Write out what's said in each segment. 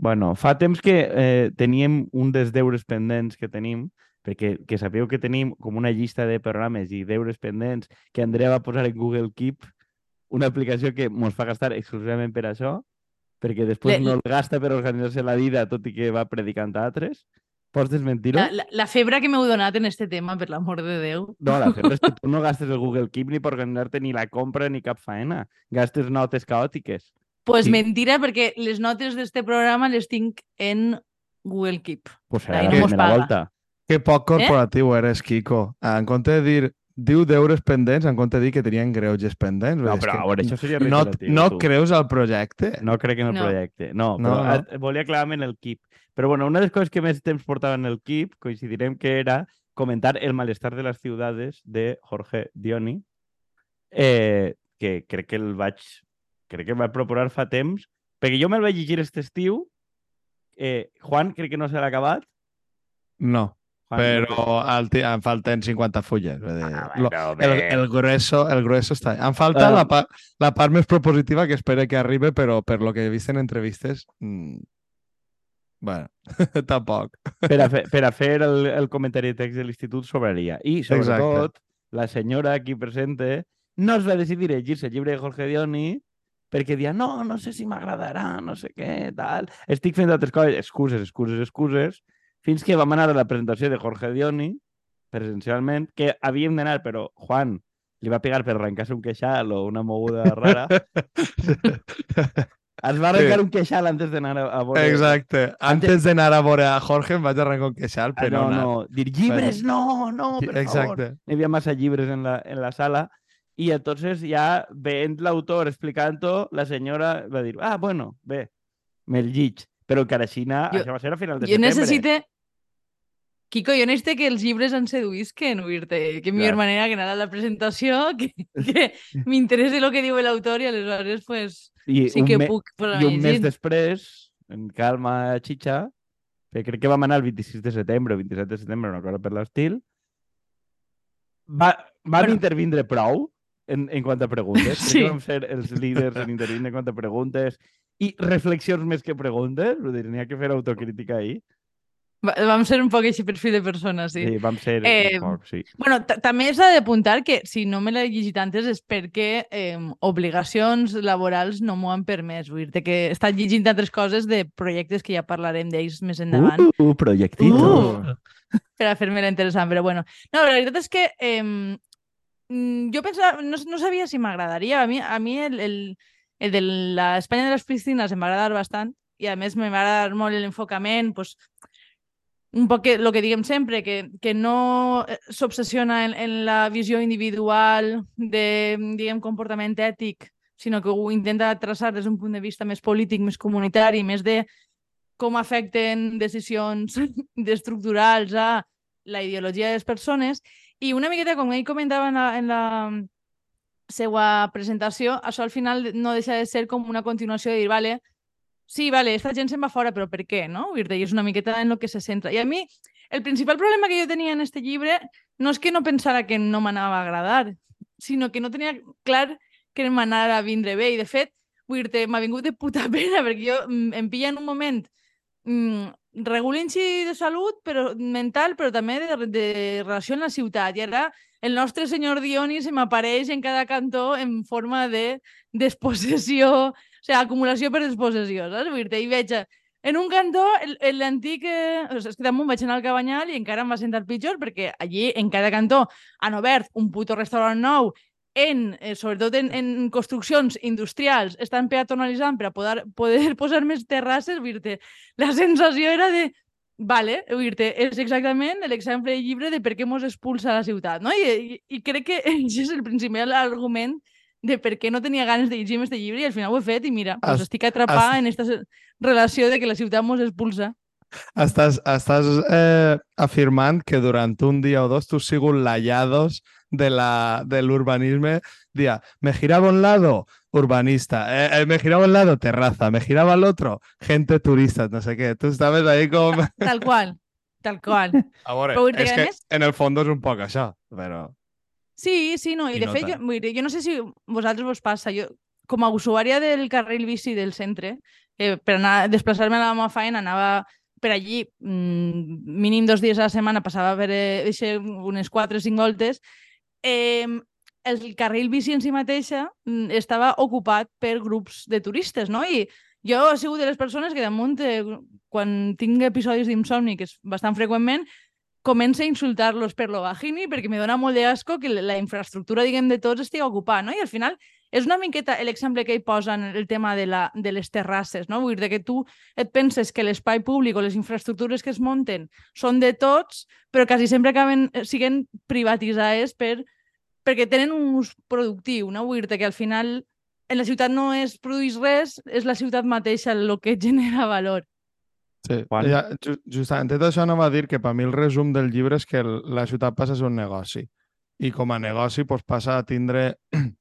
Bueno, fa temps que eh, teníem un dels deures pendents que tenim, perquè que sapigueu que tenim com una llista de programes i deures pendents que Andrea va posar en Google Keep, una aplicació que ens fa gastar exclusivament per això, perquè després Le- no el gasta per organitzar-se la vida, tot i que va predicant a altres. Pots desmentir-ho? La, la, la febre que m'heu donat en este tema, per l'amor de Déu. No, la febre és que tu no gastes el Google Keep ni per organitzar-te ni la compra ni cap faena. Gastes notes caòtiques. Pues Sí. mentira, perquè les notes d'este programa les tinc en Google Keep. Pues la no mos paga. volta. Que poc corporatiu eres, Kiko. En compte de dir diu deures pendents, en compte de dir que tenien greuges pendents. No, però que a veure, això seria no, no tu. creus al projecte? No crec en el No. projecte. No, No, però no. eh, volia aclarar en el Keep. Però bueno, una de les coses que més temps portava en el Keep, coincidirem que era comentar el malestar de las ciudades de Jorge Dioni, eh, que crec que el vaig crec que vaig proposar fa temps, perquè jo me'l vaig llegir aquest estiu, eh, Juan crec que no se l'ha acabat, No, Juan, però al ti- em falten 50 fulles. Vull dir, Ah, lo- bueno, el, el, grueso, el grueso està... Em falta Ah. la, pa, la part més propositiva que espero que arribi, però per lo que he vist en entrevistes... Mm, bueno, tampoc. per, a fer, per a fer el, el comentari de text de l'institut sobraria. I, sobretot, la senyora aquí presente no es va decidir a llegir-se el llibre de Jorge Dioni perquè dia, no, no sé si m'agradarà, no sé què, tal. Estic fent altres coses, excuses, excuses, excuses, fins que vam anar a la presentació de Jorge Dioni, presencialment, que havíem d'anar, però Juan li va pegar per arrencar-se un queixal o una moguda rara. Es va arrencar Sí. un queixal antes d'anar a, a veure... Exacte. Antes d'anar a veure a Jorge em vaig arrencar un queixal, Ah, però no, anar. no, dir llibres, no, no, per favor. Exacte. Hi havia massa llibres en la, en la sala i entonces ja veient l'autor explicant-ho, la senyora va dir, ah, bueno, bé, me'l llig. Però encara així, Jo- això va ser a final de Jo setembre. necessite... Kiko, jo necessito que els llibres em seduïsquen, oir-te. Que millor manera que anar a la presentació, que, que m'interesse el que diu l'autor i aleshores pues, I sí un que me- puc I un mes després, en calma xitxa, que crec que vam anar el 26 de setembre o 27 de setembre, una cosa per l'estil, va, vam Bueno. intervindre prou en, en quant a preguntes. Crec Sí. que vam ser els líders en intervindre en quant a preguntes i reflexions més que preguntes. Vull dir, n'hi ha que fer autocrítica ahí. Va- Vam ser un poc així perfil de persona, sí. Sí, vam ser Eh, un poc, sí. Bueno, ta- també s'ha d'apuntar que si no me l'he llegit antes és perquè eh, obligacions laborals no m'ho han permès. Vull dir que he estat llegint altres coses de projectes que ja parlarem d'ells més endavant. Uh, projectito. Uh. per a fer-me-la interessant, però bueno. No, la veritat és que eh, mm, jo pensava, no, no sabia si m'agradaria. A mi, a mi el, el, el de l'Espanya de les piscines em va agradar bastant i a me va agradar molt l'enfocament, pues, un poc que, el que diguem sempre, que, que no eh, s'obsessiona en, en la visió individual de, diguem, comportament ètic, sinó que ho intenta traçar des d'un punt de vista més polític, més comunitari, més de com afecten decisions estructurals a la ideologia de les persones i una miqueta, com ell comentava en la, en la seva presentació, això al final no deixa de ser com una continuació de dir, vale, sí, vale, esta gent se'n va fora, però per què, no? I és una miqueta en lo que se centra. I a mi, el principal problema que jo tenia en este llibre no és que no pensara que no m'anava a agradar, sinó que no tenia clar que m'anara a vindre bé. I, de fet, m'ha vingut de puta pena, perquè jo mm, em pilla en un moment mm, regulint-s'hi de salut però mental, però també de, de relació amb la ciutat. I ara el nostre senyor Dioni se m'apareix en cada cantó en forma de despossessió, o sigui, acumulació per despossessió, saps? Vull dir i veig eh, en un cantó l'antic... Eh, o sigui, és que damunt vaig anar al Cabanyal i encara em va sentar pitjor perquè allí, en cada cantó, han obert un puto restaurant nou en, eh, sobretot en, en construccions industrials, estan peatonalitzant per a poder, poder posar més terrasses, dir la sensació era de vale, vull dir és exactament l'exemple del llibre de per què mos expulsa la ciutat, no? I, i, i crec que és el principal argument de per què no tenia ganes de llegir este llibre i al final ho he fet i mira, pues estic atrapada has- en aquesta relació de que la ciutat mos expulsa. Estàs, estàs eh, afirmant que durant un dia o dos tu has sigut l'allados de la, de l'urbanisme. Dia, me giraba a un lado, urbanista. Eh, eh, me giraba a un lado, terraza. Me giraba al otro, gente turista, no sé qué. Tú estabas ahí com... Tal qual, tal qual. A veure, Però és que, en el fons és un poc això, però... Sí, sí, no. I, I de no fet, tant. jo no sé si vosaltres vos passa, jo com a usuària del carril bici del centre, eh, per anar desplaçar-me a la meva feina anava per allí mm, mínim dos dies a la setmana, passava per eh, unes 4 o 5 voltes, eh, el carril bici en si mateixa mm, estava ocupat per grups de turistes, no? I jo he sigut de les persones que damunt, eh, quan tinc episodis d'insomni, que és bastant freqüentment, comença a insultar-los per lo bajini perquè me dona molt d'asco que la infraestructura, diguem, de tots estigui ocupada, no? I al final és una miqueta l'exemple que hi posen el tema de, la, de les terrasses, no? Vull dir que tu et penses que l'espai públic o les infraestructures que es munten són de tots, però quasi sempre acaben eh, siguent privatitzades per, perquè tenen un ús productiu, no? Vull dir que al final en la ciutat no es produeix res, és la ciutat mateixa el que genera valor. Sí, Quan... ja, justament tot això no va dir que per mi el resum del llibre és que la ciutat passa a ser un negoci i com a negoci pues, passa a tindre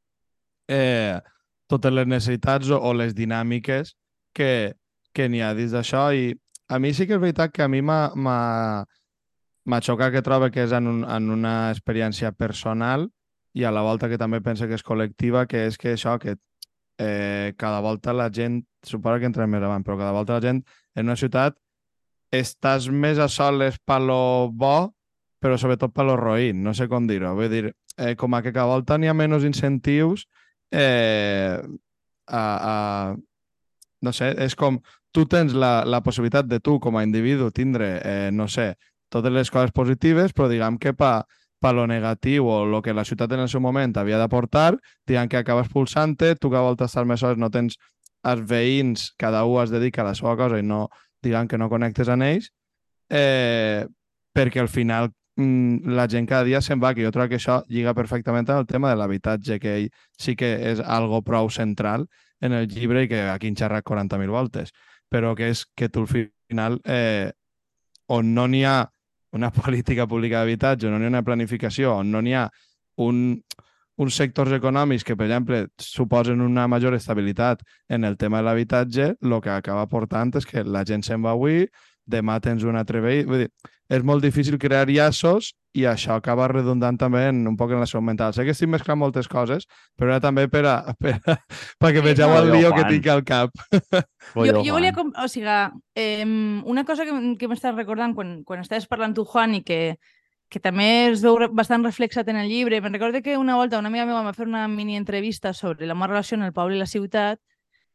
eh, totes les necessitats o, o les dinàmiques que, que n'hi ha dins d'això i a mi sí que és veritat que a mi m'ha xocat que trobo que és en, un, en una experiència personal i a la volta que també penso que és col·lectiva, que és que això, que eh, cada volta la gent, suposo que entrem més avant, però cada volta la gent en una ciutat estàs més a soles per lo bo, però sobretot per lo roïn, no sé com dir-ho. Vull dir, eh, com a que cada volta n'hi ha menys incentius eh, a, a... No sé, és com tu tens la, la possibilitat de tu com a individu tindre, eh, no sé, totes les coses positives, però diguem que per per lo negatiu o el que la ciutat en el seu moment havia d'aportar, diguem que acabes pulsant-te, tu que volta estar més sols no tens els veïns, cada un es dedica a la seva cosa i no, diguem que no connectes amb ells, eh, perquè al final la gent cada dia se'n va, que jo trobo que això lliga perfectament amb el tema de l'habitatge, que ell sí que és algo prou central en el llibre i que aquí en xerrat 40.000 voltes, però que és que tu al final, eh, on no n'hi ha una política pública d'habitatge, on no n'hi ha una planificació, on no n'hi ha un, uns sectors econòmics que, per exemple, suposen una major estabilitat en el tema de l'habitatge, el que acaba portant és que la gent se'n va avui, demà tens un altre veí... Vull dir, és molt difícil crear llaços i això acaba redundant també en, un poc en la salut mental. Sé que estic mesclant moltes coses, però era també per, a, per a, perquè vegeu el lío que tinc al cap. jo, jo volia... Com, o sigui, eh, una cosa que, que m'estàs recordant quan, quan estaves parlant tu, Juan, i que, que també es veu bastant reflexat en el llibre. Me'n recordo que una volta una amiga meva va fer una mini entrevista sobre la meva relació en el poble i la ciutat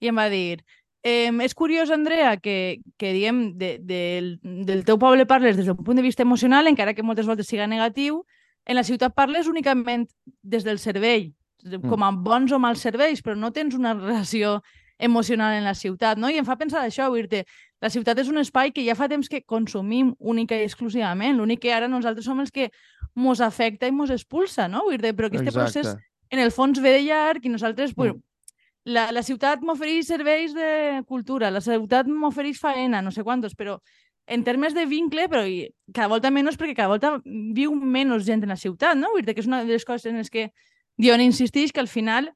i em va dir eh, és curiós, Andrea, que, que diguem, de, de, del teu poble parles des d'un punt de vista emocional, encara que moltes voltes siga negatiu, en la ciutat parles únicament des del cervell, mm. com a bons o mals serveis, però no tens una relació emocional en la ciutat, no? I em fa pensar això, vull dir la ciutat és un espai que ja fa temps que consumim única i exclusivament. L'únic que ara nosaltres som els que mos afecta i mos expulsa, no? Vull dir però aquest Exacte. procés en el fons ve de llarg i nosaltres... Mm. La, la ciutat m'ofereix serveis de cultura, la ciutat m'ofereix faena, no sé quantos, però en termes de vincle, però cada volta menys perquè cada volta viu menys gent en la ciutat, no? Vull dir que és una de les coses en les que Dion insisteix que al final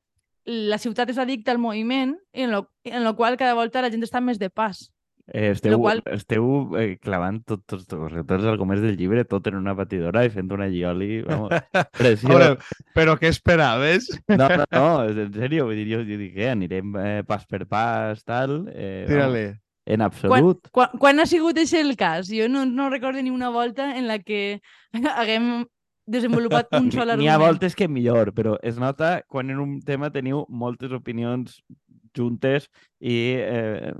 la ciutat és addicta al moviment i en lo, en lo qual cada volta la gent està més de pas. Eh, esteu, qual... esteu eh, clavant tots tot, tot, tots els arguments del llibre, tot en una batidora i fent una llioli, vamos, Veure, però què esperaves? No, no, no, en sèrio, vull dir, jo, jo dic, eh, anirem eh, pas per pas, tal... Eh, Tira-li. En absolut. Quan, quan, quan ha sigut això el cas? Jo no, no recordo ni una volta en la que haguem desenvolupat un sol argument. N'hi ha voltes que millor, però es nota quan en un tema teniu moltes opinions juntes i eh,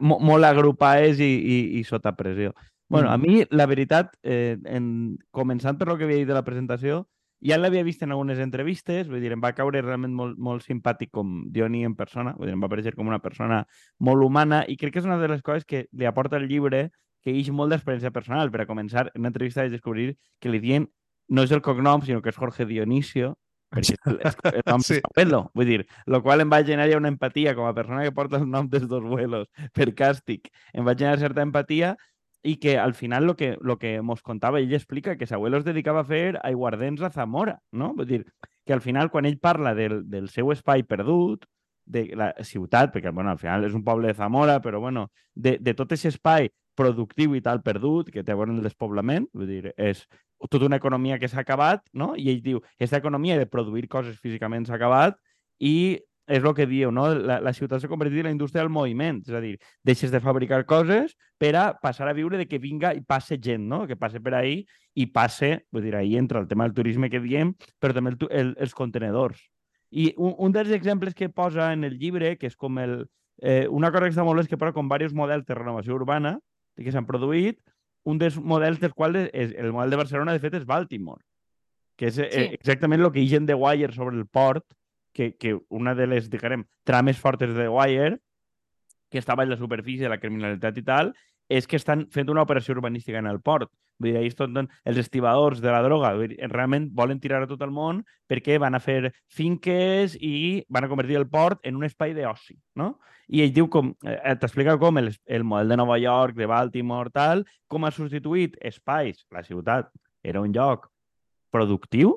molt agrupades i, i, i sota pressió. bueno, mm. a mi, la veritat, eh, en, començant per lo que havia dit de la presentació, ja l'havia vist en algunes entrevistes, vull dir, em va caure realment molt, molt simpàtic com Dioni en persona, vull dir, em va aparèixer com una persona molt humana i crec que és una de les coses que li aporta el llibre que eix molt d'experiència personal. Per a començar, en una entrevista vaig descobrir que li diuen no és el cognom, sinó que és Jorge Dionisio, perquè és, el nom sí. abuelo. Vull dir, lo qual em va generar ja una empatia com a persona que porta el nom dels dos vuelos per càstig. Em va generar certa empatia i que al final lo que, lo que mos contava, ell explica que abuelo es dedicava a fer aiguardents a Zamora, no? Vull dir, que al final quan ell parla del, del seu espai perdut, de la ciutat, perquè bueno, al final és un poble de Zamora, però bueno, de, de tot aquest espai productiu i tal perdut, que té a veure el despoblament, vull dir, és tota una economia que s'ha acabat, no? I ell diu, aquesta economia de produir coses físicament s'ha acabat i és el que dieu, no? La, la ciutat s'ha convertit en la indústria del moviment, és a dir, deixes de fabricar coses per a passar a viure de que vinga i passe gent, no? Que passe per ahí i passe, vull dir, ahí entra el tema del turisme que diem, però també el, el, els contenedors. I un, un dels exemples que posa en el llibre, que és com el... Eh, una cosa que està molt és que posa com diversos models de renovació urbana que s'han produït, un dels models dels quals és, el model de Barcelona, de fet, és Baltimore, que és eh, sí. exactament el que hi de Wire sobre el port, que, que una de les, diguem, trames fortes de Wire, que estava en la superfície de la criminalitat i tal, és que estan fent una operació urbanística en el port. Vull dir, ells tot, els estibadors de la droga dir, realment volen tirar a tot el món perquè van a fer finques i van a convertir el port en un espai d'oci, no? I ell diu com, eh, t'explica com el, el model de Nova York, de Baltimore, tal, com ha substituït espais. La ciutat era un lloc productiu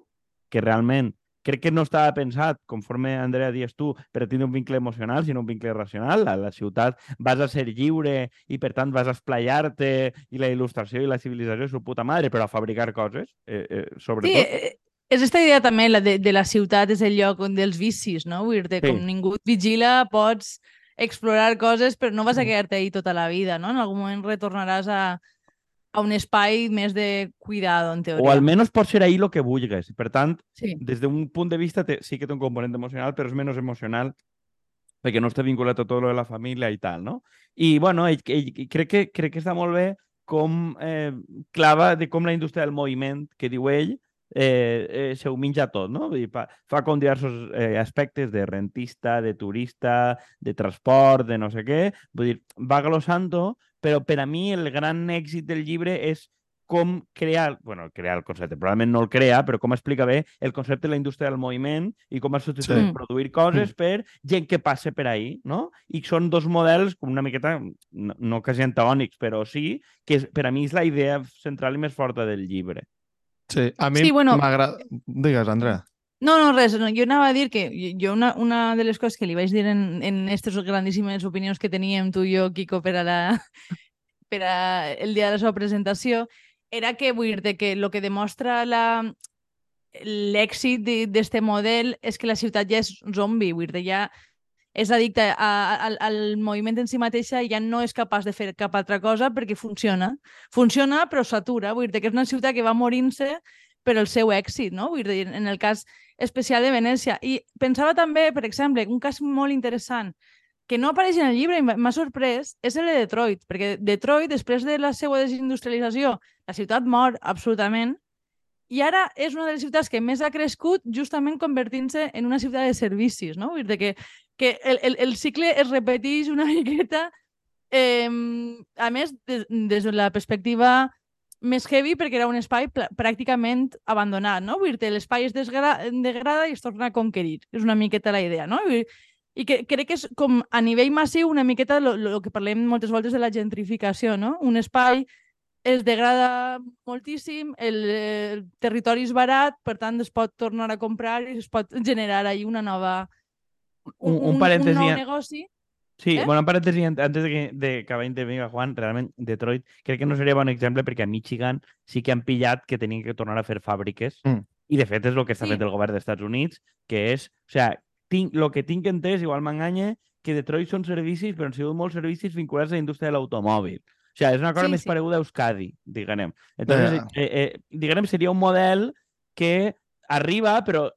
que realment crec que no estava pensat, conforme Andrea dies tu, per tindre un vincle emocional, sinó un vincle racional. A la ciutat vas a ser lliure i, per tant, vas a esplayar-te i la il·lustració i la civilització és su puta madre, però a fabricar coses, eh, eh, sobretot. Sí, eh, és aquesta idea també, la de, de la ciutat és el lloc on dels vicis, no? Vull dir sí. com ningú et vigila, pots explorar coses, però no vas a mm. quedar-te ahí tota la vida, no? En algun moment retornaràs a, a un espai més de cuidado, en teoria. O almenys pot ser ahir el que vulguis. Per tant, sí. des d'un punt de vista te, sí que té un component emocional, però és menys emocional perquè no està vinculat a tot lo de la família i tal, no? I, bueno, ell, ell, crec, que, crec que està molt bé com eh, clava de com la indústria del moviment, que diu ell, eh, eh, se ho menja tot, no? Vull dir, fa, fa com diversos eh, aspectes de rentista, de turista, de transport, de no sé què. Vull dir, va glossant-ho, però per a mi el gran èxit del llibre és com crear, bueno, crear el concepte, probablement no el crea, però com explica bé el concepte de la indústria del moviment i com es sí. produir coses mm. per gent que passe per ahí, no? I són dos models com una miqueta, no, no quasi antagònics, però sí, que és, per a mi és la idea central i més forta del llibre. Sí, a mi sí, bueno... m'agrada... Digues, Andrea. No, no, res. No. Jo anava a dir que jo una, una de les coses que li vaig dir en, en aquestes grandíssimes opinions que teníem tu i jo, Kiko, per a, la, per a el dia de la seva presentació, era que vull dir que el que demostra la l'èxit d'aquest model és que la ciutat ja és zombi, vull dir, ja és addicta a, a, al moviment en si mateixa i ja no és capaç de fer cap altra cosa perquè funciona. Funciona, però s'atura. Vull dir que és una ciutat que va morint-se per el seu èxit, no? Vull dir, en el cas especial de Venècia. I pensava també, per exemple, un cas molt interessant que no apareix en el llibre i m'ha sorprès és el de Detroit, perquè Detroit, després de la seva desindustrialització, la ciutat mor absolutament i ara és una de les ciutats que més ha crescut justament convertint-se en una ciutat de servicis, no? Vull dir que, que el, el, el cicle es repeteix una miqueta eh, a més, des, des de la perspectiva més heavy perquè era un espai pràcticament abandonat, no? Vull dir l'espai es degrada i es torna a conquerir. És una miqueta la idea, no? I que crec que és com a nivell massiu una miqueta el que parlem moltes voltes de la gentrificació, no? Un espai es degrada moltíssim, el, el territori és barat, per tant es pot tornar a comprar i es pot generar ahí una nova... Un, un, un, un nou negoci Sí, eh? bueno, en parèntesi, antes de que, de que acabi d'intervenir Juan, realment Detroit crec que no seria bon exemple perquè a Michigan sí que han pillat que tenien que tornar a fer fàbriques mm. i de fet és el que està sí. fent el govern dels Estats Units, que és, o sea, tinc, lo que tinc entès, igual m'enganya, que Detroit són servicis, però han sigut molts servicis vinculats a la indústria de l'automòbil. O sea, és una cosa sí, més sí. pareguda a Euskadi, diguem. Entonces, yeah. eh, eh, diguem, seria un model que arriba, però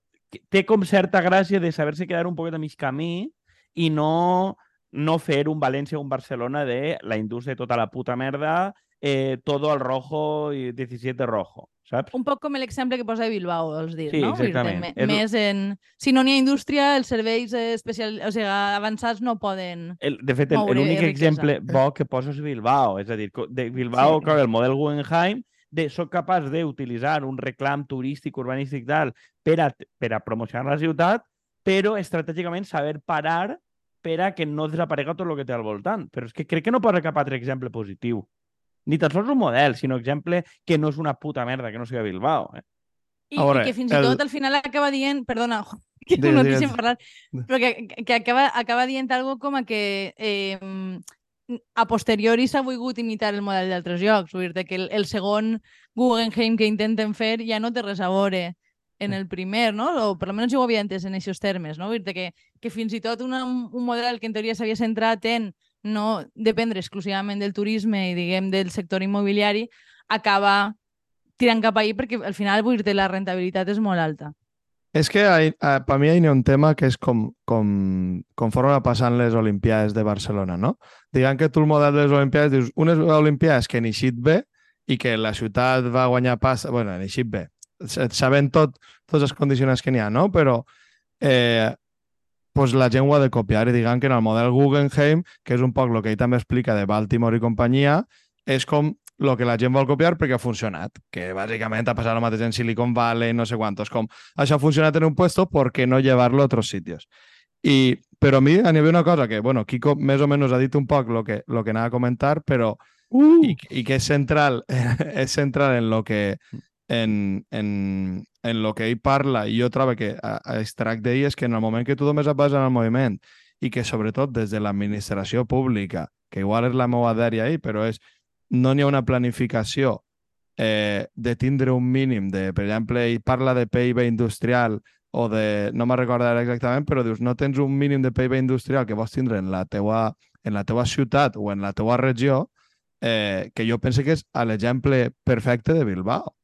té com certa gràcia de saber-se quedar un poquet a mig camí i no no fer un València o un Barcelona de la indústria tota la puta merda, eh, todo al rojo i 17 rojo, saps? Un poc com l'exemple que posa de Bilbao, vols dir, sí, no? exactament. És... Més en... Si no n'hi ha indústria, els serveis especial... o sigui, avançats no poden el, De fet, l'únic exemple bo que posa és Bilbao, és a dir, de Bilbao, sí. clar, el model Guggenheim, de soc capaç d'utilitzar un reclam turístic, urbanístic, tal, per a, per a promocionar la ciutat, però estratègicament saber parar per a que no desaparega tot el que té al voltant. Però és que crec que no posa cap altre exemple positiu. Ni tan sols un model, sinó exemple que no és una puta merda, que no sigui Bilbao. Eh? I, veure, i que fins i tot al final acaba dient, perdona, que digues, no t'hi parlar, però que, que acaba, acaba dient algo com a que eh, a posteriori s'ha volgut imitar el model d'altres llocs, vull dir que el, el segon Guggenheim que intenten fer ja no té res a veure en el primer, no? o per almenys jo ho havia entès en aquests termes, no? Dir que, que fins i tot una, un model que en teoria s'havia centrat en no dependre exclusivament del turisme i diguem del sector immobiliari, acaba tirant cap ahir perquè al final vull dir la rentabilitat és molt alta. És que hay, uh, per mi hi ha un tema que és com, com conforme va passant les Olimpiades de Barcelona, no? Diguem que tu el model de les Olimpiades dius unes Olimpiades que han eixit bé i que la ciutat va guanyar pas... bueno, han eixit bé. Sabent tot, tots els condicionants que n'hi ha, no? Però eh, pues la gent ho ha de copiar i diguem que en el model Guggenheim, que és un poc el que ell també explica de Baltimore i companyia, és com el que la gent vol copiar perquè ha funcionat, que bàsicament ha passat el mateix en Silicon Valley, no sé quantos, com això ha funcionat en un puesto, ¿por qué no llevarlo a otros sitios? I, però a mi n'hi havia una cosa que, bueno, Kiko més o menys ha dit un poc lo que, lo que anava a comentar, però uh! i, i que és central, és central en lo que en, en, en lo que ell parla i jo trobo que es tracta d'ell és que en el moment que tu només et bases en el moviment i que sobretot des de l'administració pública, que igual és la meva dèria ahir, però és no n'hi ha una planificació eh, de tindre un mínim de, per exemple, ell parla de PIB industrial o de, no me'n recordo exactament, però dius, no tens un mínim de PIB industrial que vols tindre en la teua, en la teua ciutat o en la teua regió, eh, que jo penso que és l'exemple perfecte de Bilbao.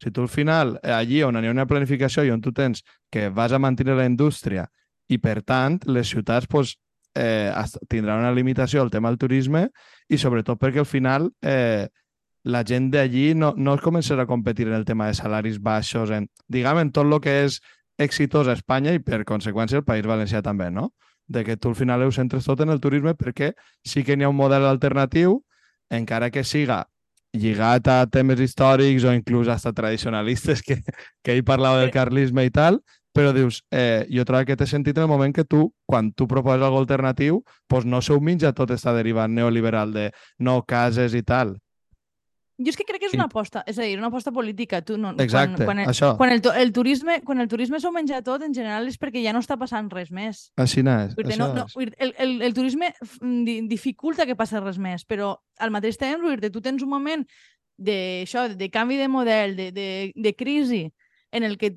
Si tu al final, allí on hi ha una planificació i on tu tens que vas a mantenir la indústria i, per tant, les ciutats pues, eh, tindran una limitació al tema del turisme i sobretot perquè al final eh, la gent d'allí no, no es començarà a competir en el tema de salaris baixos, en, diguem, en tot el que és exitós a Espanya i per conseqüència el País Valencià també, no? De que tu al final ho centres tot en el turisme perquè sí que n'hi ha un model alternatiu, encara que siga lligat a temes històrics o inclús hasta tradicionalistes que, que ell parlava del carlisme i tal, però dius, eh, jo trobo que té sentit en el moment que tu, quan tu proposes algo alternatiu, pues no sou mitja tot està derivant neoliberal de no cases i tal. Jo és que crec que és una aposta, és a dir, una aposta política. Tu no, Exacte, quan, quan el, això. Quan el, el, turisme, quan el turisme s'ho menja tot, en general és perquè ja no està passant res més. Així és. Dir, no, no, el, el, el turisme dificulta que passi res més, però al mateix temps, dir, tu tens un moment de, això, de canvi de model, de, de, de crisi, en el que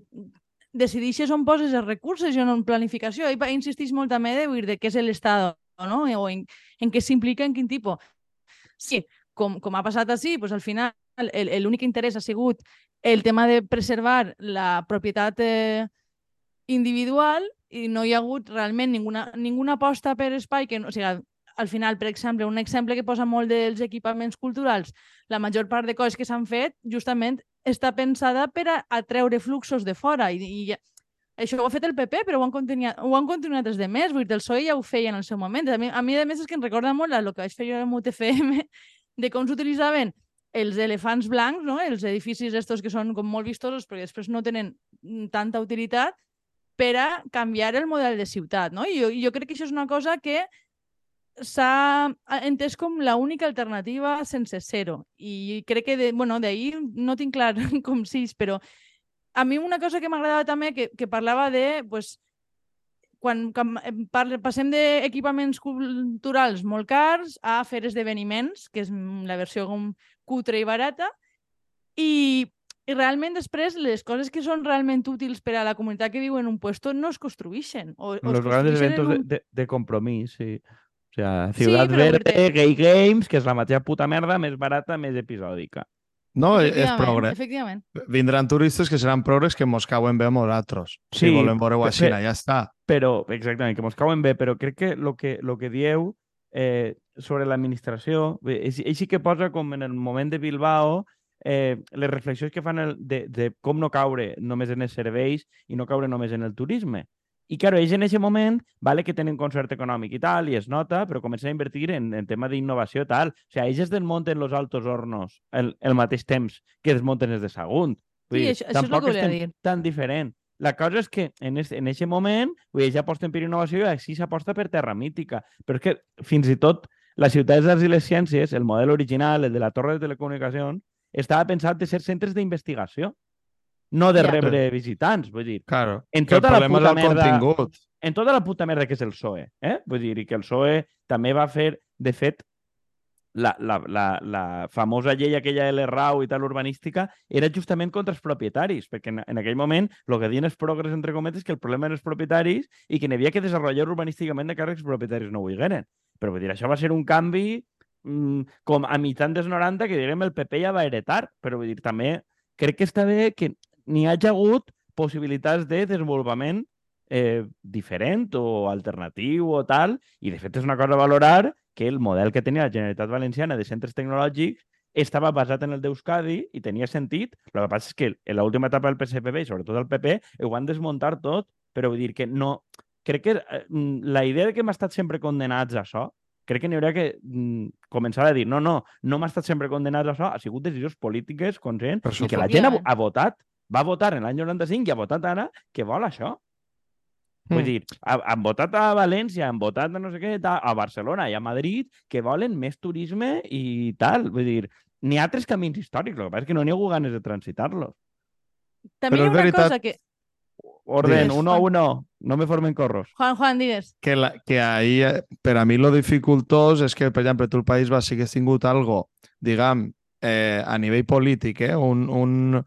decideixes on poses els recursos i on planificació. I insisteix molt també de, dir, de què és l'Estat, no? o en, en què s'implica, en quin tipus. Sí, com, com ha passat així, doncs al final l'únic interès ha sigut el tema de preservar la propietat eh, individual i no hi ha hagut realment ninguna, ninguna aposta per espai que, o sigui, al final, per exemple, un exemple que posa molt dels equipaments culturals, la major part de coses que s'han fet justament està pensada per a atreure fluxos de fora i, i això ho ha fet el PP, però ho han continuat, ho han continuat des de més. Vull dir, el PSOE ja ho feia en el seu moment. A mi, a mi a més, és que em recorda molt el que vaig fer jo amb UTFM, de com s'utilitzaven els elefants blancs, no? els edificis estos que són com molt vistosos perquè després no tenen tanta utilitat, per a canviar el model de ciutat. No? I jo, jo crec que això és una cosa que s'ha entès com l'única alternativa sense zero. I crec que, de, bueno, d'ahir no tinc clar com sis, però a mi una cosa que m'agradava també, que, que parlava de, pues, quan, quan parle, passem d'equipaments culturals molt cars a fer esdeveniments, que és la versió com cutre i barata, i, i realment després les coses que són realment útils per a la comunitat que viu en un puesto no es construeixen. O, o Los grandes eventos un... de, de, de compromís, sí sea, Ciudad sí, Verde, perquè... Gay Games, que és la mateixa puta merda més barata, més episòdica. No, és progre. Efectivament. Vindran turistes que seran progres que mos cauen bé a nosaltres. Sí, si volem veure-ho així, ja està. Però, exactament, que mos cauen bé, però crec que el que, lo que dieu eh, sobre l'administració, ell sí que posa com en el moment de Bilbao eh, les reflexions que fan el, de, de com no caure només en els serveis i no caure només en el turisme. I, claro, ells en aquest moment, vale que tenen concert econòmic i tal, i es nota, però comencen a invertir en, en tema d'innovació i tal. O sigui, ells es desmunten els altos hornos el, el mateix temps que desmunten els de Sagunt. Vull sí, dir, això, això és el que volia dir. tan diferent. La cosa és que en aquest en moment vull dir, ja aposten per innovació i així s'aposta per terra mítica. Però és que fins i tot la ciutat d'arts i les ciències, el model original, el de la torre de telecomunicacions, estava pensat de ser centres d'investigació no de rebre visitants, vull dir. Claro, en tota la puta merda, contingut. En tota la puta merda que és el PSOE, eh? Vull dir, i que el PSOE també va fer, de fet, la, la, la, la famosa llei aquella L. Rau i tal urbanística era justament contra els propietaris, perquè en, en aquell moment el que diuen els progres, entre cometes, que el problema eren els propietaris i que n'hi havia que desenvolupar urbanísticament de càrrecs propietaris no ho digueren. Però vull dir, això va ser un canvi mm, com a mitjan dels 90 que direm el PP ja va heretar, però vull dir, també crec que està bé que n'hi hagi hagut possibilitats de desenvolupament eh, diferent o alternatiu o tal, i de fet és una cosa a valorar que el model que tenia la Generalitat Valenciana de centres tecnològics estava basat en el d'Euskadi i tenia sentit. El que passa és que en l'última etapa del PSPB i sobretot el PP ho van desmuntar tot, però vull dir que no... Crec que eh, la idea de que hem estat sempre condenats a això, crec que n'hi hauria que mm, començar a dir no, no, no hem estat sempre condenats a això, ha sigut decisions polítiques, conscients, i que la gent ha, ha votat, va votar en l'any 95 i ha votat ara que vol això. Vull mm. dir, han votat a València, han votat a no sé què, a Barcelona i a Madrid, que volen més turisme i tal. Vull dir, n'hi ha altres camins històrics, el que passa és que no n'hi ha hagut ganes de transitar-los. També Però hi ha una veritat... cosa que... Orden, uno a uno, no me formen corros. Juan, Juan, digues. Que, la, que ahí, per a mi lo dificultós és que, per exemple, tu el País que has tingut algo, diguem, eh, a nivell polític, eh, un, un,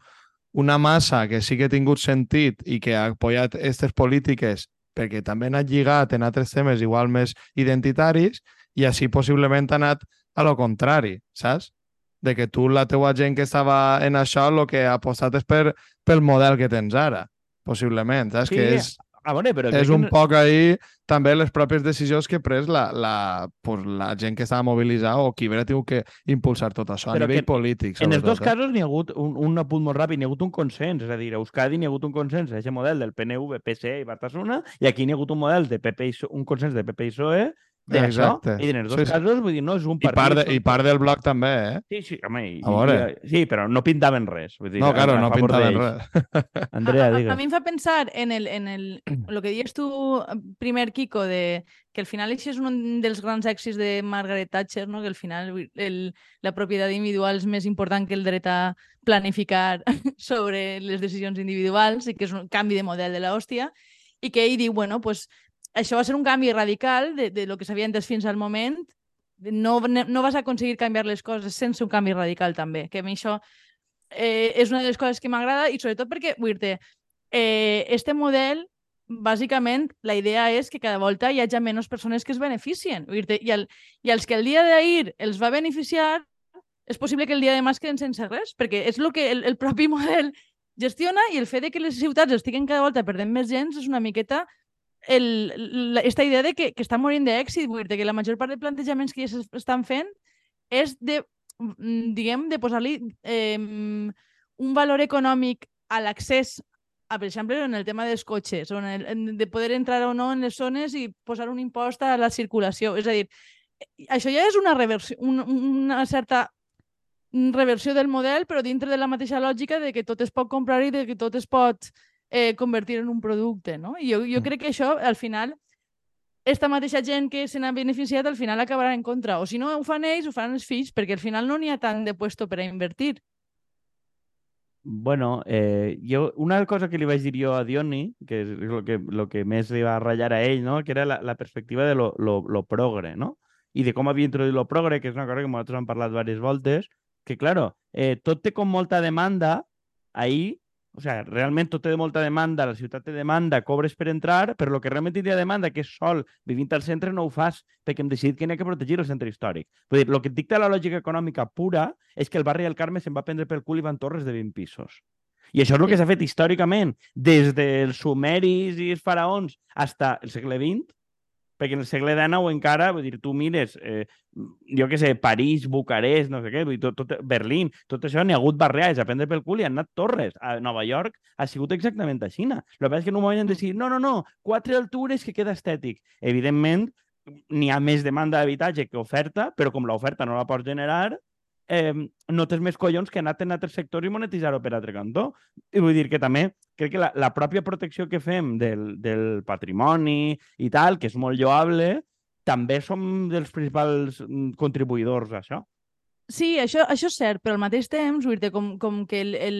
una massa que sí que ha tingut sentit i que ha apoyat aquestes polítiques perquè també ha anat lligat en altres temes igual més identitaris i així possiblement ha anat a lo contrari, saps? De que tu, la teua gent que estava en això, el que ha apostat és per, pel model que tens ara, possiblement, saps? Sí, que és Ah, bueno, però és un que... poc ahir també les pròpies decisions que ha pres la, la, pues, la gent que estava mobilitzada o qui hauria tingut que impulsar tot això però a nivell polític. En els dos eh? casos n'hi ha hagut un, un apunt molt ràpid, n'hi ha hagut un consens, és a dir, a Euskadi n'hi ha hagut un consens, aquest model del PNV, PSE i Batasuna, i aquí n'hi ha hagut un model de PP i, un consens de PP i PSOE d'això. I en els dos sí, casos, vull dir, no és un partit... I part, de, i part del bloc també, eh? Sí, sí, home, i, a veure. I, sí, però no pintaven res. Vull dir, no, claro, no pintaven res. Andrea, digues. A, a, mi em fa pensar en el, en el, lo que dius tu primer, Kiko, de que al final això és un dels grans èxits de Margaret Thatcher, no? que al final el, la propietat individual és més important que el dret a planificar sobre les decisions individuals i que és un canvi de model de l'hòstia i que ell diu, bueno, pues, això va ser un canvi radical de, de lo que s'havia entès fins al moment. No, no vas aconseguir canviar les coses sense un canvi radical també, que a mi això eh, és una de les coses que m'agrada i sobretot perquè, vull dir eh, este model bàsicament la idea és que cada volta hi hagi menys persones que es beneficien. Vull dir i, el, I els que el dia d'ahir els va beneficiar, és possible que el dia de demà es queden sense res, perquè és el que el, el propi model gestiona i el fet de que les ciutats estiguen cada volta perdent més gens és una miqueta el, la, esta idea de que, que està morint d'èxit, vull dir que la major part de plantejaments que ja s'estan fent és de, mm, diguem, de posar-li eh, un valor econòmic a l'accés a, per exemple, en el tema dels cotxes, o en el, de poder entrar o no en les zones i posar un impost a la circulació. És a dir, això ja és una, reversió, una, una certa reversió del model, però dintre de la mateixa lògica de que tot es pot comprar i de que tot es pot eh, convertir en un producte, no? I jo, jo mm. crec que això, al final, esta mateixa gent que se n'ha beneficiat al final acabarà en contra. O si no ho fan ells, ho fan els fills, perquè al final no n'hi ha tant de puesto per a invertir. Bueno, eh, jo, una cosa que li vaig dir jo a Dioni, que és el que, lo que més li va ratllar a ell, no? que era la, la perspectiva de lo, lo, lo progre, no? i de com havia introduït lo progre, que és una cosa que nosaltres hem parlat diverses voltes, que, claro, eh, tot té com molta demanda ahir o sigui, realment tot té molta demanda, la ciutat té demanda, cobres per entrar, però el que realment tindria demanda, que és sol, vivint al centre, no ho fas, perquè hem decidit que n'hi ha que protegir el centre històric. Vull dir, el que et dicta la lògica econòmica pura és que el barri del Carme se'n va prendre pel cul i van torres de 20 pisos. I això és el que s'ha fet històricament, des dels sumeris i els faraons fins al segle XX, perquè en el segle XIX encara, vull dir, tu mires, eh, jo què sé, París, Bucarest, no sé què, vull dir, tot, tot, Berlín, tot això n'hi ha hagut barriades a prendre pel cul i han anat torres. A Nova York ha sigut exactament així. El que és que en un moment han decidit, no, no, no, quatre altures que queda estètic. Evidentment, n'hi ha més demanda d'habitatge que oferta, però com l'oferta no la pots generar, eh, no tens més collons que anar en altres sectors i monetitzar-ho per altre cantó. I vull dir que també crec que la, la pròpia protecció que fem del, del patrimoni i tal, que és molt lloable, també som dels principals mm, contribuïdors a això. Sí, això, això és cert, però al mateix temps, dir, com, com que el, el,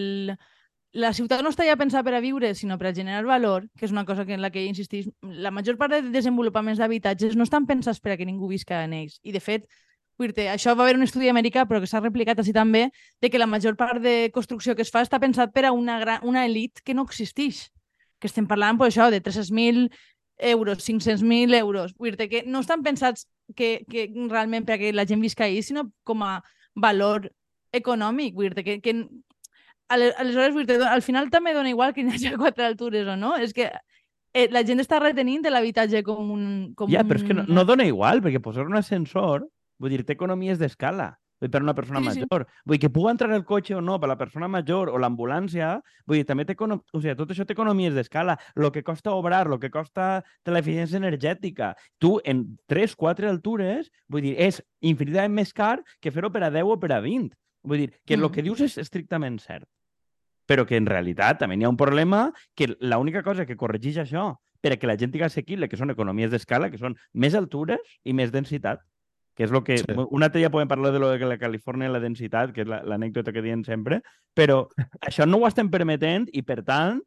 la ciutat no està ja pensada per a viure, sinó per a generar valor, que és una cosa que en la que insistís, la major part de desenvolupaments d'habitatges no estan pensats per a que ningú visca en ells. I, de fet, dir això va haver un estudi americà, però que s'ha replicat així també, de que la major part de construcció que es fa està pensat per a una, gran, una elit que no existeix. Que estem parlant, pues, això, de 300.000 euros, 500.000 euros. Vull dir que no estan pensats que, que realment perquè la gent visca ahir, sinó com a valor econòmic. Vull dir que, que aleshores, vull dir, al final també dona igual que hi hagi quatre altures o no. És que eh, la gent està retenint l'habitatge com un... Com ja, però és que no, no dona igual, perquè posar un ascensor, vull dir, té economies d'escala per una persona sí, major. Sí. Vull dir, que pugui entrar el cotxe o no per la persona major o l'ambulància, vull dir, també té, o sigui, tot això té economies d'escala. El que costa obrar, el que costa l'eficiència energètica. Tu, en 3, 4 altures, vull dir, és infinitament més car que fer-ho per a 10 o per a 20. Vull dir, que el mm. que dius és estrictament cert però que en realitat també hi ha un problema que l'única cosa que corregeix això perquè la gent tingui assequible, que són economies d'escala, que són més altures i més densitat, que és el que... Sí. Un altre dia podem parlar de lo de la Califòrnia i la densitat, que és l'anècdota que diem sempre, però això no ho estem permetent i, per tant,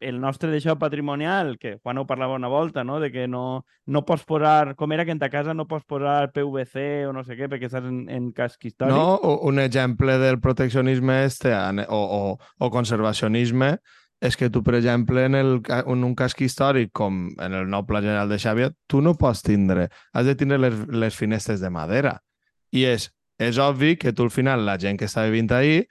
el nostre d'això patrimonial, que Juan ho parlava una volta, no? de que no, no pots posar, com era que en ta casa no pots posar PVC o no sé què, perquè estàs en, en casc històric. No, un exemple del proteccionisme este, o, o, o conservacionisme és que tu, per exemple, en, el, en un casc històric com en el nou Pla General de Xàbia, tu no pots tindre, has de tindre les, les finestres de madera. I és, és obvi que tu al final, la gent que està vivint ahí,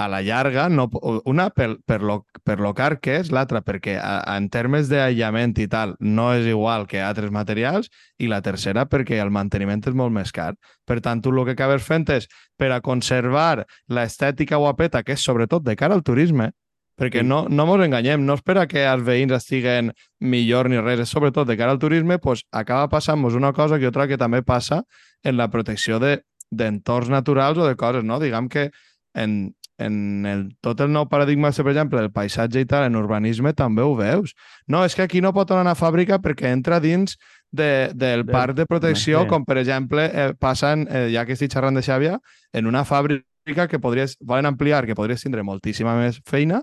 a la llarga, no, una per, per, lo, per lo car que és, l'altra perquè a, en termes d'aïllament i tal no és igual que altres materials i la tercera perquè el manteniment és molt més car. Per tant, tu el que acabes fent és per a conservar l'estètica guapeta, que és sobretot de cara al turisme, perquè no, no mos enganyem, no espera que els veïns estiguen millor ni res, sobretot de cara al turisme, pues, acaba passant-nos una cosa que otra que també passa en la protecció d'entorns de, naturals o de coses, no? Diguem que en, en el, tot el nou paradigma, per exemple, del paisatge i tal, en urbanisme també ho veus. No, és que aquí no pot anar a fàbrica perquè entra dins de, del de, parc de protecció, com per exemple eh, passen, eh, ja que estic xerrant de Xàbia, en una fàbrica que podries, volen ampliar, que podries tindre moltíssima més feina,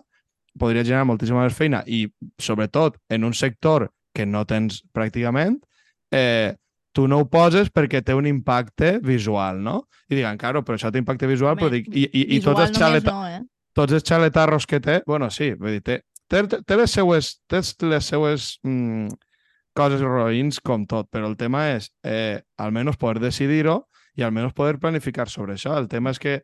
podria generar moltíssima més feina i, sobretot, en un sector que no tens pràcticament, eh, tu no ho poses perquè té un impacte visual, no? I diguen, claro, però això té impacte visual, Home, però dic, i, i, i tots els, xaleta... no, eh? tots els xaletarros que té, bueno, sí, vull dir, té, té, té les seues, té les seues mm, coses roïns com tot, però el tema és eh, almenys poder decidir-ho i almenys poder planificar sobre això. El tema és que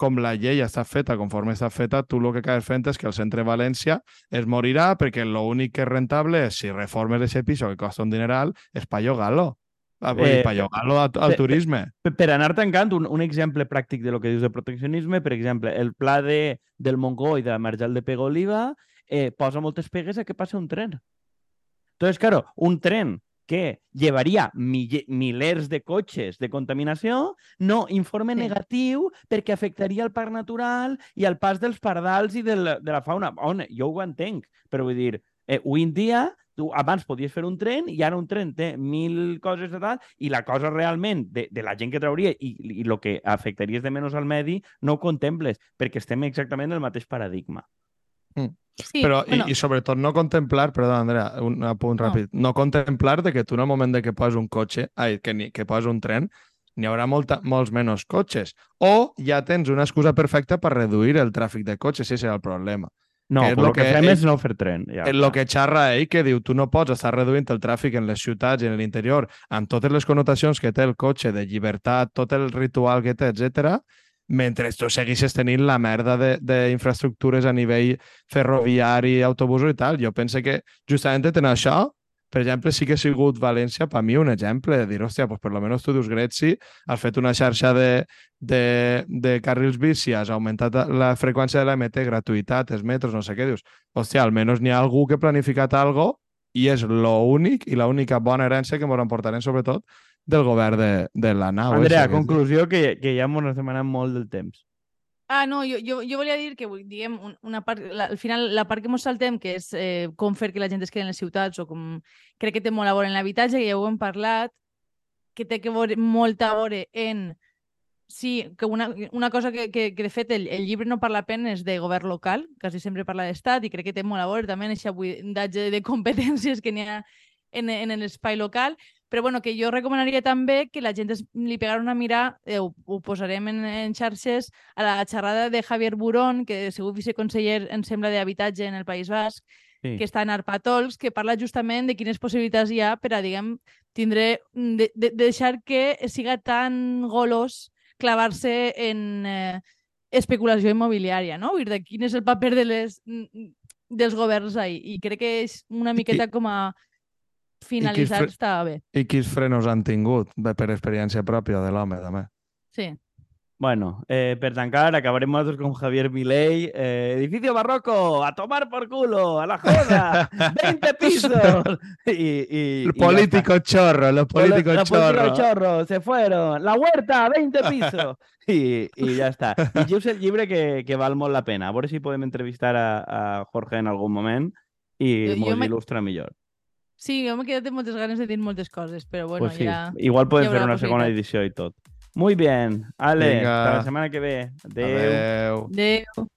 com la llei està feta, conforme està feta, tu el que acabes fent és que el centre de València es morirà perquè l'únic que és rentable és si reformes aquest pis que costa un dineral, és pa llogar-lo. Ah, eh, per llogar-lo al, al turisme. Per, per anar tancant, un, un exemple pràctic de lo que dius de proteccionisme, per exemple, el pla de, del Montgó i de la Marjal de Pegoliva eh, posa moltes pegues a que passi un tren. Entonces, claro, un tren que llevaria milers de cotxes de contaminació, no, informe sí. negatiu perquè afectaria el parc natural i el pas dels pardals i de la, de la fauna. On, jo ho entenc, però vull dir, eh, avui en dia tu abans podies fer un tren i ara un tren té mil coses de tal i la cosa realment de, de la gent que trauria i, i el que afectaries de menys al medi no ho contemples perquè estem exactament en el mateix paradigma. Mm. Sí, però, bueno. i, i sobretot no contemplar, perdó, Andrea, un apunt no. ràpid, no contemplar de que tu en el moment de que poses un cotxe, ai, que, ni, que poses un tren, n'hi haurà molta, molts menys cotxes. O ja tens una excusa perfecta per reduir el tràfic de cotxes, si serà el problema. No, que el que, que fem ell, és no fer tren. Ja, el que xerra ell, que diu, tu no pots estar reduint el tràfic en les ciutats i en l'interior amb totes les connotacions que té el cotxe de llibertat, tot el ritual que té, etc mentre tu segueixes tenint la merda d'infraestructures a nivell ferroviari, autobusos i tal. Jo penso que justament tenint això, per exemple, sí que ha sigut València per mi un exemple de dir, hòstia, pues per lo menos tu dius Gretzi, has fet una xarxa de, de, de carrils bici, has augmentat la freqüència de la MT, gratuïtat, els metros, no sé què, dius, hòstia, almenys n'hi ha algú que ha planificat algo i és l'únic i l'única bona herència que ens emportarem sobretot del govern de, de la nau. Andrea, esa, conclusió que, que ja ens demanem molt del temps. Ah, no, jo, jo, jo volia dir que, diguem, una part, la, al final, la part que ens saltem, que és eh, com fer que la gent es quedi en les ciutats o com... Crec que té molt a veure en l'habitatge, que ja ho hem parlat, que té que veure, molt a veure en... Sí, que una, una cosa que, que, que de fet el, el llibre no parla és de govern local, quasi sempre parla d'estat, i crec que té molt a veure també en aquest buidatge de competències que n'hi ha en, en l'espai local, Però bueno, que jo recomanaria també que la gent es, li pegara una mira, eh, ho, ho posarem en, en xarxes, a la xerrada de Javier Burón, que segur viceconseller, em sembla, d'habitatge en el País Basc, Sí. que està en Arpatols, que parla justament de quines possibilitats hi ha per a, diguem, tindre, de, de, de deixar que siga tan golós clavar-se en eh, especulació immobiliària, no? Vull dir, de quin és el paper de les, dels governs ahí. I crec que és una miqueta com a finalitzar, fre- està bé. I quins frenos han tingut de- per experiència pròpia de l'home, també. Sí. Bueno, eh, per tancar, acabaremos nosotros con Javier Milei. Eh, edificio barroco, a tomar por culo, a la joda, 20 pisos. Y, y- y El político chorro, los políticos Los políticos chorros. chorros, se fueron. La huerta, 20 pisos. Y, y ya está. I Gius el llibre que, que val molt la pena. A veure si podem entrevistar a, a Jorge en algun moment i Jo- jo mos me- il·lustra millor. Sí, jo m'he quedat amb moltes ganes de dir moltes coses, però bueno, pues sí, ja... igual podem fer una segona edició i tot. Muy bien. Ale, Vinga. hasta la setmana que ve. Adeu. Adeu. Adéu.